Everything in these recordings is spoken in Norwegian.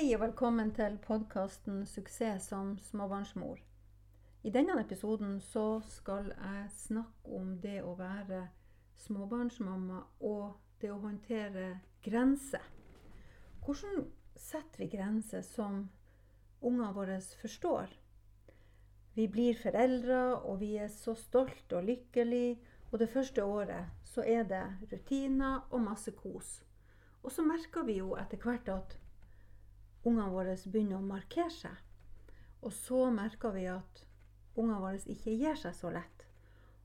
Hei og velkommen til podkasten 'Suksess som småbarnsmor'. I denne episoden så skal jeg snakke om det å være småbarnsmamma og det å håndtere grenser. Hvordan setter vi grenser som ungene våre forstår? Vi blir foreldre, og vi er så stolte og lykkelige. Og det første året så er det rutiner og masse kos. Og så merker vi jo etter hvert at ungene våre begynner å markere seg. Og så merker vi at ungene våre ikke gir seg så lett.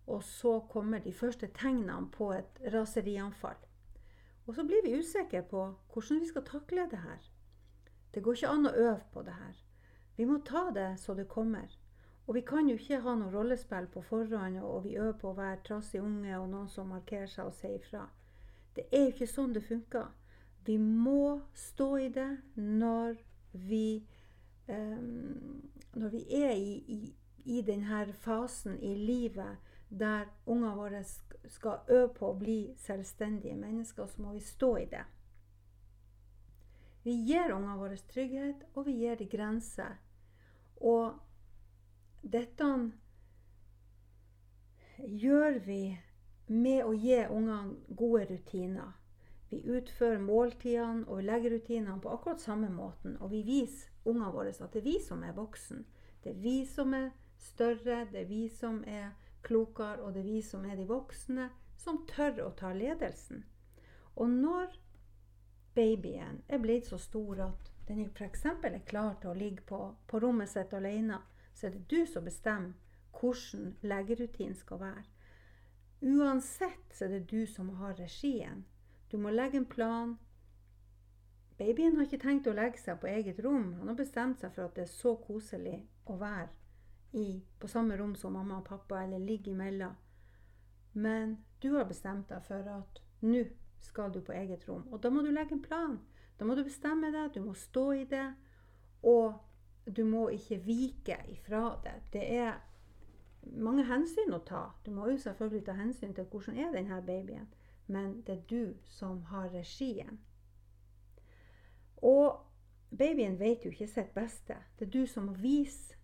Og så kommer de første tegnene på et raserianfall. Og så blir vi usikre på hvordan vi skal takle det her. Det går ikke an å øve på det her. Vi må ta det så det kommer. Og vi kan jo ikke ha noe rollespill på forhånd, og vi øver på å være trassig unge og noen som markerer seg og sier ifra. Det er jo ikke sånn det funker. Vi må stå i det når vi, um, når vi er i, i, i denne fasen i livet der ungene våre skal øve på å bli selvstendige mennesker, så må vi stå i det. Vi gir ungene våre trygghet, og vi gir dem grenser. Og dette gjør vi med å gi ungene gode rutiner. Vi utfører måltidene og vi legger rutinene på akkurat samme måten. Og vi viser ungene våre at det er vi som er voksen. Det er vi som er større, det er vi som er klokere, og det er vi som er de voksne, som tør å ta ledelsen. Og når babyen er blitt så stor at den f.eks. er klar til å ligge på, på rommet sitt alene, så er det du som bestemmer hvordan leggerutinen skal være. Uansett så er det du som har regien. Du må legge en plan. Babyen har ikke tenkt å legge seg på eget rom. Han har bestemt seg for at det er så koselig å være i, på samme rom som mamma og pappa, eller ligge imellom. Men du har bestemt deg for at nå skal du på eget rom. Og da må du legge en plan. Da må du bestemme deg, du må stå i det. Og du må ikke vike ifra det. Det er mange hensyn å ta. Du må jo selvfølgelig ta hensyn til hvordan er denne babyen, men det er du som har regien. Og babyen vet jo ikke sitt beste. Det er du som må vise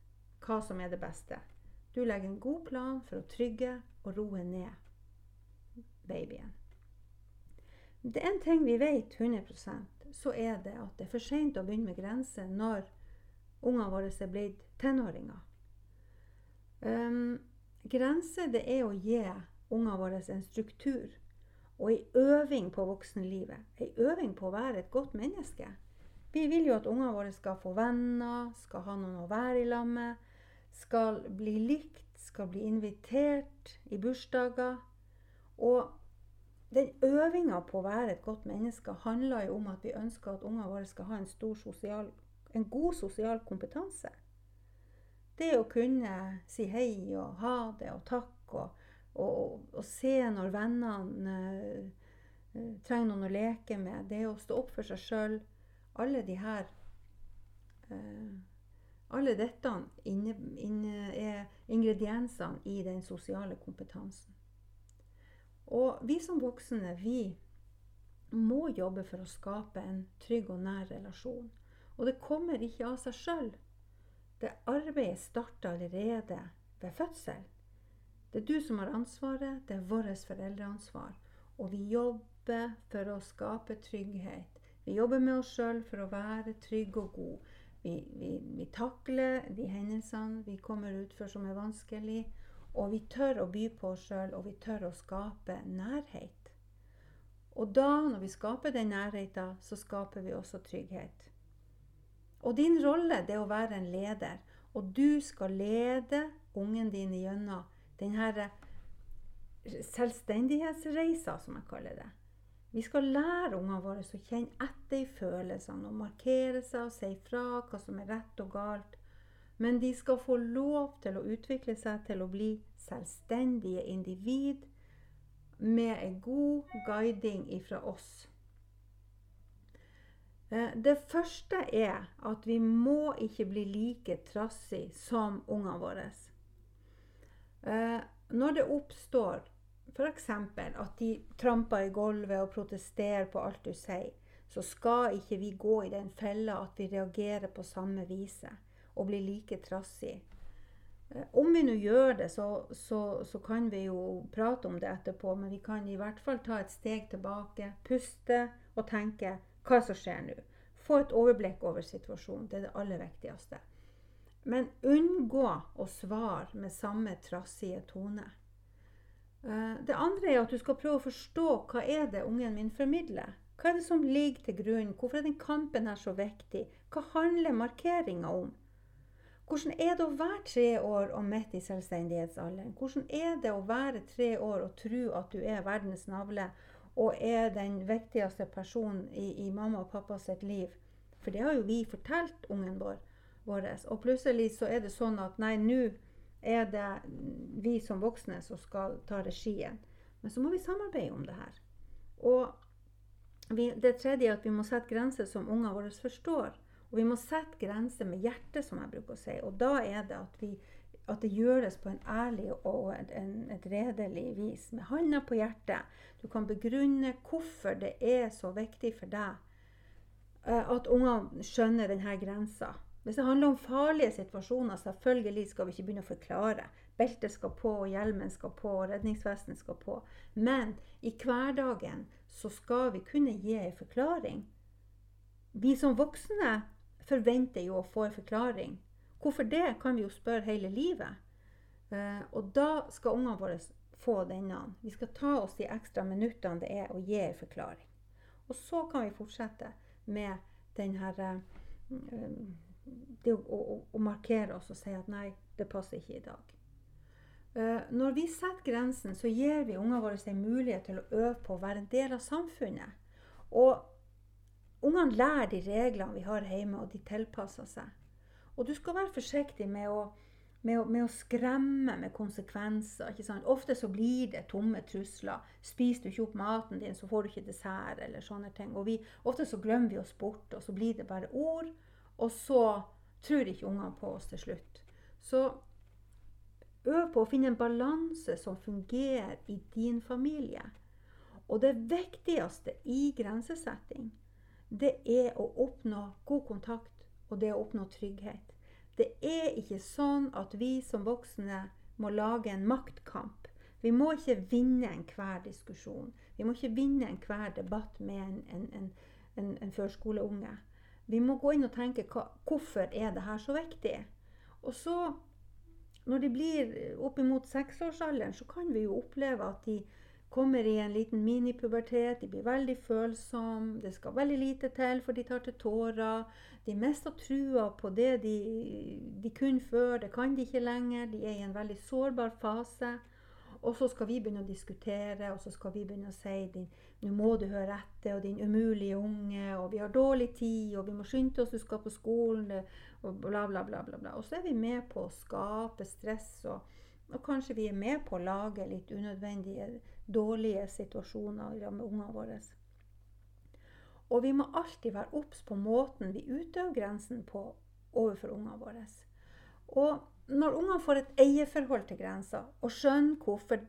hva som er det beste. Du legger en god plan for å trygge og roe ned babyen. Det er en ting vi vet 100% så er det at det er for seint å begynne med grenser når ungene våre er blitt tenåringer. Um, grenser det er å gi ungene våre en struktur og ei øving på voksenlivet. Ei øving på å være et godt menneske. Vi vil jo at ungene våre skal få venner, skal ha noen å være i lag med, skal bli likt, skal bli invitert i bursdager. Og den øvinga på å være et godt menneske handler jo om at vi ønsker at ungene våre skal ha en sosial en god sosial kompetanse. Det å kunne si hei og ha det og takk og, og, og se når vennene uh, trenger noen å leke med, det å stå opp for seg sjøl Alle de her uh, Alle dette inne, inne er ingrediensene i den sosiale kompetansen. Og vi som voksne, vi må jobbe for å skape en trygg og nær relasjon. Og det kommer ikke av seg sjøl. Det arbeidet starter allerede ved fødsel. Det er du som har ansvaret, det er vårt foreldreansvar. Og vi jobber for å skape trygghet. Vi jobber med oss sjøl for å være trygge og gode. Vi, vi, vi, takler de hendelsene vi kommer ut for som er vanskelig. Og vi tør å by på oss sjøl, og vi tør å skape nærhet. Og da, når vi skaper den nærheten, så skaper vi også trygghet. Og din rolle det er å være en leder. Og du skal lede ungen din gjennom denne selvstendighetsreisa, som jeg kaller det. Vi skal lære ungene våre å kjenne etter i følelsene og markere seg og si fra hva som er rett og galt. Men de skal få lov til å utvikle seg til å bli selvstendige individ med en god guiding ifra oss. Eh, det første er at vi må ikke bli like trassig som ungene våre. Eh, når det oppstår f.eks. at de tramper i gulvet og protesterer på alt du sier, så skal ikke vi gå i den fella at vi reagerer på samme viset og blir like trassig. Eh, om vi nå gjør det, så, så, så, kan vi jo prate om det etterpå, men vi kan i hvert fall ta et steg tilbake, puste og tenke hva som skjer nå. Få et overblikk over situasjonen. Det er det aller viktigste. Men unngå å svare med samme trassige tone. Eh, det andre er at du skal prøve å forstå hva er det ungen min formidler. Hva er det som ligger til grunn? Hvorfor er den kampen her så viktig? Hva handler markeringa om? Hvordan er det å være tre år og midt i selvstendighetsalderen? Hvordan er det å være tre år og tro at du er verdens navle og er den viktigste personen i, i mamma og pappa sitt liv? For det har jo vi fortalt ungen vår. Vår. Og plutselig så er det sånn at nei, nå er det vi som voksne som skal ta regien. Men så må vi samarbeide om det her. Og vi, det tredje er at vi må sette grenser som ungene våre forstår. Og vi må sette grenser med hjertet, som jeg bruker å si. Og da er det at, vi, at det gjøres på en ærlig og et, en, et redelig vis. Med handa på hjertet. Du kan begrunne hvorfor det er så viktig for deg uh, at ungene skjønner denne grensa. Hvis det handler om farlige situasjoner, selvfølgelig skal vi ikke begynne å forklare. Beltet skal på, hjelmen skal på, redningsvesten skal på. Men i hverdagen så skal vi kunne gi en forklaring. Vi som voksne forventer jo å få en forklaring. Hvorfor det, kan vi jo spørre hele livet. Uh, og da skal ungene våre få denne. Vi skal ta oss de ekstra minuttene det er å gi en forklaring. Og så kan vi fortsette med den her uh, Det å, å, å, markere oss og si at nei, det passer ikke i dag. Uh, når vi setter grensen, så gir vi ungene våre en mulighet til å øve på å være en del av samfunnet. Og ungene lærer de reglene vi har hjemme, og de tilpasser seg. Og du skal være forsiktig med å, med å, med å skremme med konsekvenser. Ofte så blir det tomme trusler. Spiser du ikke opp maten din, så får du ikke dessert. eller sånne ting. Og vi, Ofte så glemmer vi oss bort, og så blir det bare ord. Og så tror ikke ungene på oss til slutt. Så Øv på å finne en balanse som fungerer i din familie. Og det viktigste i grensesetting, det er å oppnå god kontakt, og det å oppnå trygghet. Det er ikke sånn at vi som voksne må lage en maktkamp. Vi må ikke vinne enhver diskusjon. Vi må ikke vinne enhver debatt med en, en, en, en førskoleunge. Vi må gå inn og tenke hva, hvorfor er det her så viktig? Og så når de blir oppimot seksårsalderen, så kan vi jo oppleve at de kommer i en liten minipubertet. De blir veldig følsomme. Det skal veldig lite til, for de tar til tårer. De mister trua på det de, de kunne før. Det kan de ikke lenger. De er i en veldig sårbar fase. Og så skal vi begynne å diskutere, og så skal vi begynne å si nå må du høre etter, og din umulige unge, og vi har dårlig tid, og vi må skynde oss, du skal på skolen, og bla, bla, bla. bla, bla. Og så er vi med på å skape stress, og, og kanskje vi er med på å lage litt unødvendige, dårlige situasjoner med ungene våre. Og vi må alltid være obs på måten vi utøver grensen på overfor ungene våre. Og når ungene får et eierforhold til grensa og skjønner hvorfor,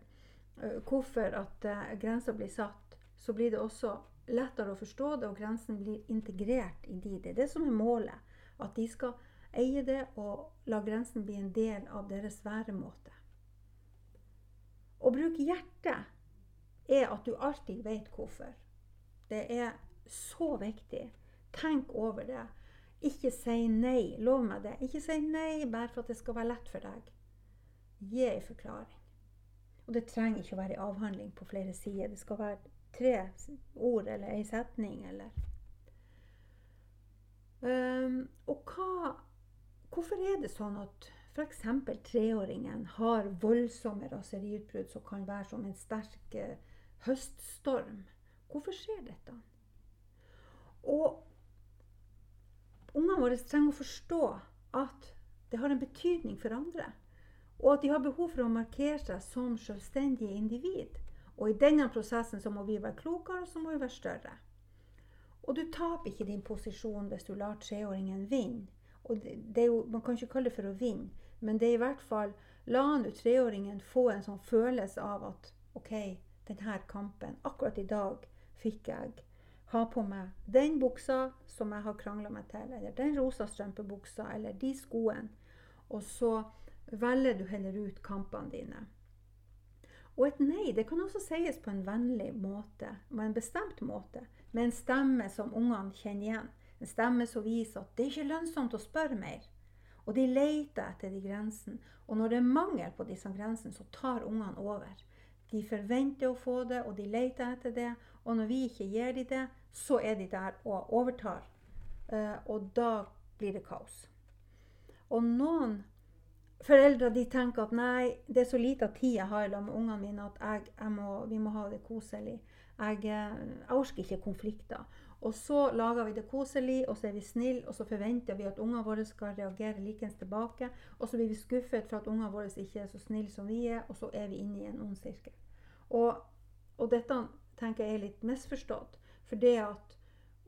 hvorfor at grensa blir satt, så blir det også lettere å forstå det, og grensen blir integrert i de. Det er det som er målet. At de skal eie det og la grensen bli en del av deres væremåte. Å bruke hjertet er at du alltid vet hvorfor. Det er så viktig. Tenk over det. Ikke si nei. Lov meg det. Ikke si nei bare for at det skal være lett for deg. Gi en forklaring. Og det trenger ikke å være en avhandling på flere sider. Det skal være tre ord eller ei setning eller um, Og hva Hvorfor er det sånn at f.eks. treåringen har voldsomme raseriutbrudd som kan være som en sterk uh, høststorm? Hvorfor skjer dette? Og Ungene våre trenger å forstå at det har en betydning for andre. Og at de har behov for å markere seg som selvstendige individ. Og i denne prosessen så må vi være klokere, og så må vi være større. Og du taper ikke din posisjon hvis du lar treåringen vinne. Og jo, man kan ikke kalle det for å vinne, men det er i hvert fall La nå treåringen få en sånn følelse av at OK, denne kampen Akkurat i dag fikk jeg ha på meg den buksa som jeg har krangla meg til, eller den rosa strømpebuksa, eller de skoene. Og så velger du heller ut kampene dine. Og et nei det kan også sies på en vennlig måte, på en bestemt måte, med en stemme som ungene kjenner igjen. En stemme som viser at det er ikke lønnsomt å spørre mer. Og de leter etter de grensene. Og når det er mangel på disse grensene, så tar ungene over. De forventer å få det, og de leter etter det. Og når vi ikke gir dem det, så er de der og overtar. Uh, og da blir det kaos. Og noen foreldre de tenker at nei, det er så lite tid jeg har med ungene mine at jeg, jeg må, vi må ha det koselig. Jeg, eh, jeg orker ikke konflikter. Og så lager vi det koselig, og så er vi snille, og så forventer vi at ungene våre skal reagere likens tilbake. Og så blir vi skuffet for at ungene våre ikke er så snille som vi er, og så er vi inne i en ond sirkel. Og, og, dette tenker jeg er litt misforstått. For det at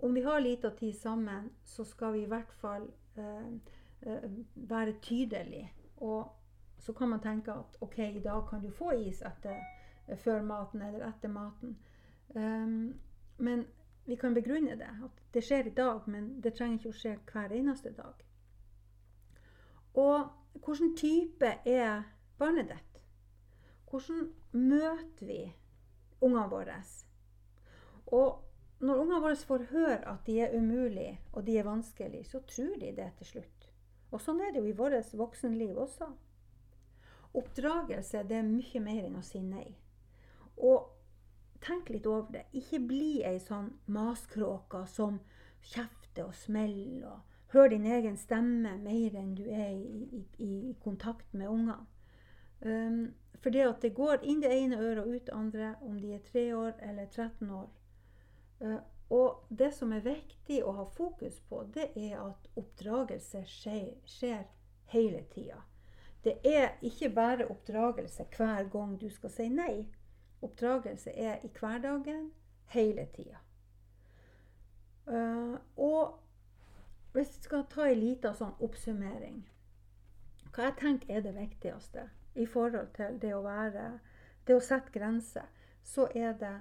om vi har lite tid sammen, så skal vi i hvert fall eh, eh, være tydelige. Og så kan man tenke at OK, i dag kan du få is etter, eh, før maten eller etter maten. Um, men vi kan begrunne det. At det skjer i dag, men det trenger ikke å skje hver eneste dag. Og hvilken type er barnet ditt? Hvordan møter vi ungene våre? Og når ungene våre får høre at de er umulige og de er vanskelige, så tror de det til slutt. Og sånn er det jo i vårt voksenliv også. Oppdragelse det er mye mer enn å si nei. Og tenk litt over det. Ikke bli ei sånn maskråke som kjefter og smeller og hører din egen stemme mer enn du er i, i, i kontakt med ungene. Um, for det at det går inn det ene øret og ut det andre, om de er tre år eller 13 år. Uh, og det som er viktig å ha fokus på, det er at oppdragelse skjer, skjer hele tida. Det er ikke bare oppdragelse hver gang du skal si nei. Oppdragelse er i hverdagen hele tida. Uh, og hvis vi skal ta en liten sånn oppsummering Hva jeg tenker er det viktigste i forhold til det å være Det å sette grenser, så er det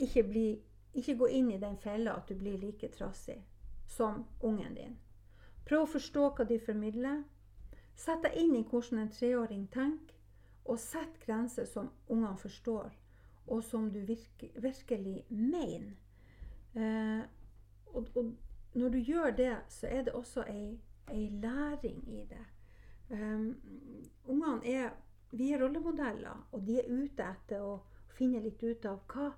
ikke, bli, ikke gå inn i den fella at du blir like trassig som ungen din. Prøv å forstå hva de formidler. Sett deg inn i hvordan en treåring tenker, og sett grenser som ungene forstår og som du virke, virkelig mener. Eh, og, og, når du gjør det, så er det også ei, ei læring i det. Um, Ungene er Vi er rollemodeller, og de er ute etter å finne litt ut av hva,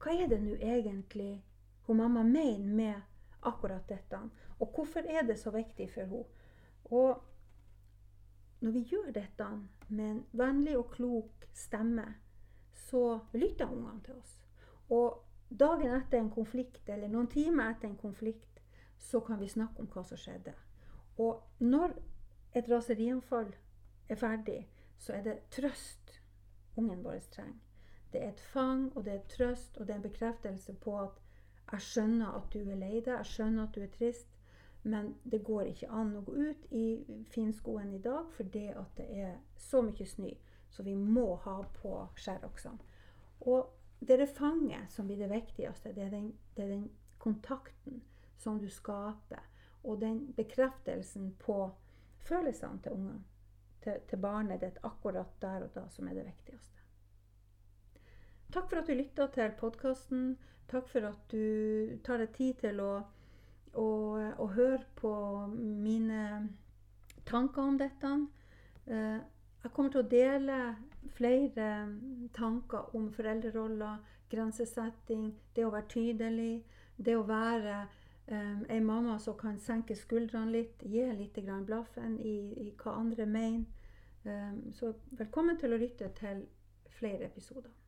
hva er det nå egentlig hun mamma mener med akkurat dette. Og hvorfor er det så viktig for henne? Og når vi gjør dette med en vennlig og klok stemme, så lytter ungene til oss. Og dagen etter en konflikt, eller noen timer etter en konflikt, så kan vi snakke om hva som skjedde. Og når et raserianfall er ferdig, så er det trøst ungen vår trenger. Det er et fang, og det er trøst, og det er en bekreftelse på at jeg skjønner at du er lei deg, jeg skjønner at du er trist, men det går ikke an å gå ut i finskoen i dag fordi at det er så mye snø. Så vi må ha på skjæroksene. Og det er det fanget som blir det viktigste. Det er, den, det er den kontakten som du skaper. Og den bekreftelsen på følelsene til ungene, til, til barnet ditt akkurat der og da, som er det viktigste. Takk for at du lytta til podkasten. Takk for at du tar deg tid til å, å, å høre på mine tanker om dette. Uh, jeg kommer til å dele flere tanker om foreldreroller, grensesetting, det å være tydelig, det å være um, ei mamma som kan senke skuldrene litt, gi litt blaffen i, i, hva andre mener. Um, så velkommen til å lytte til flere episoder.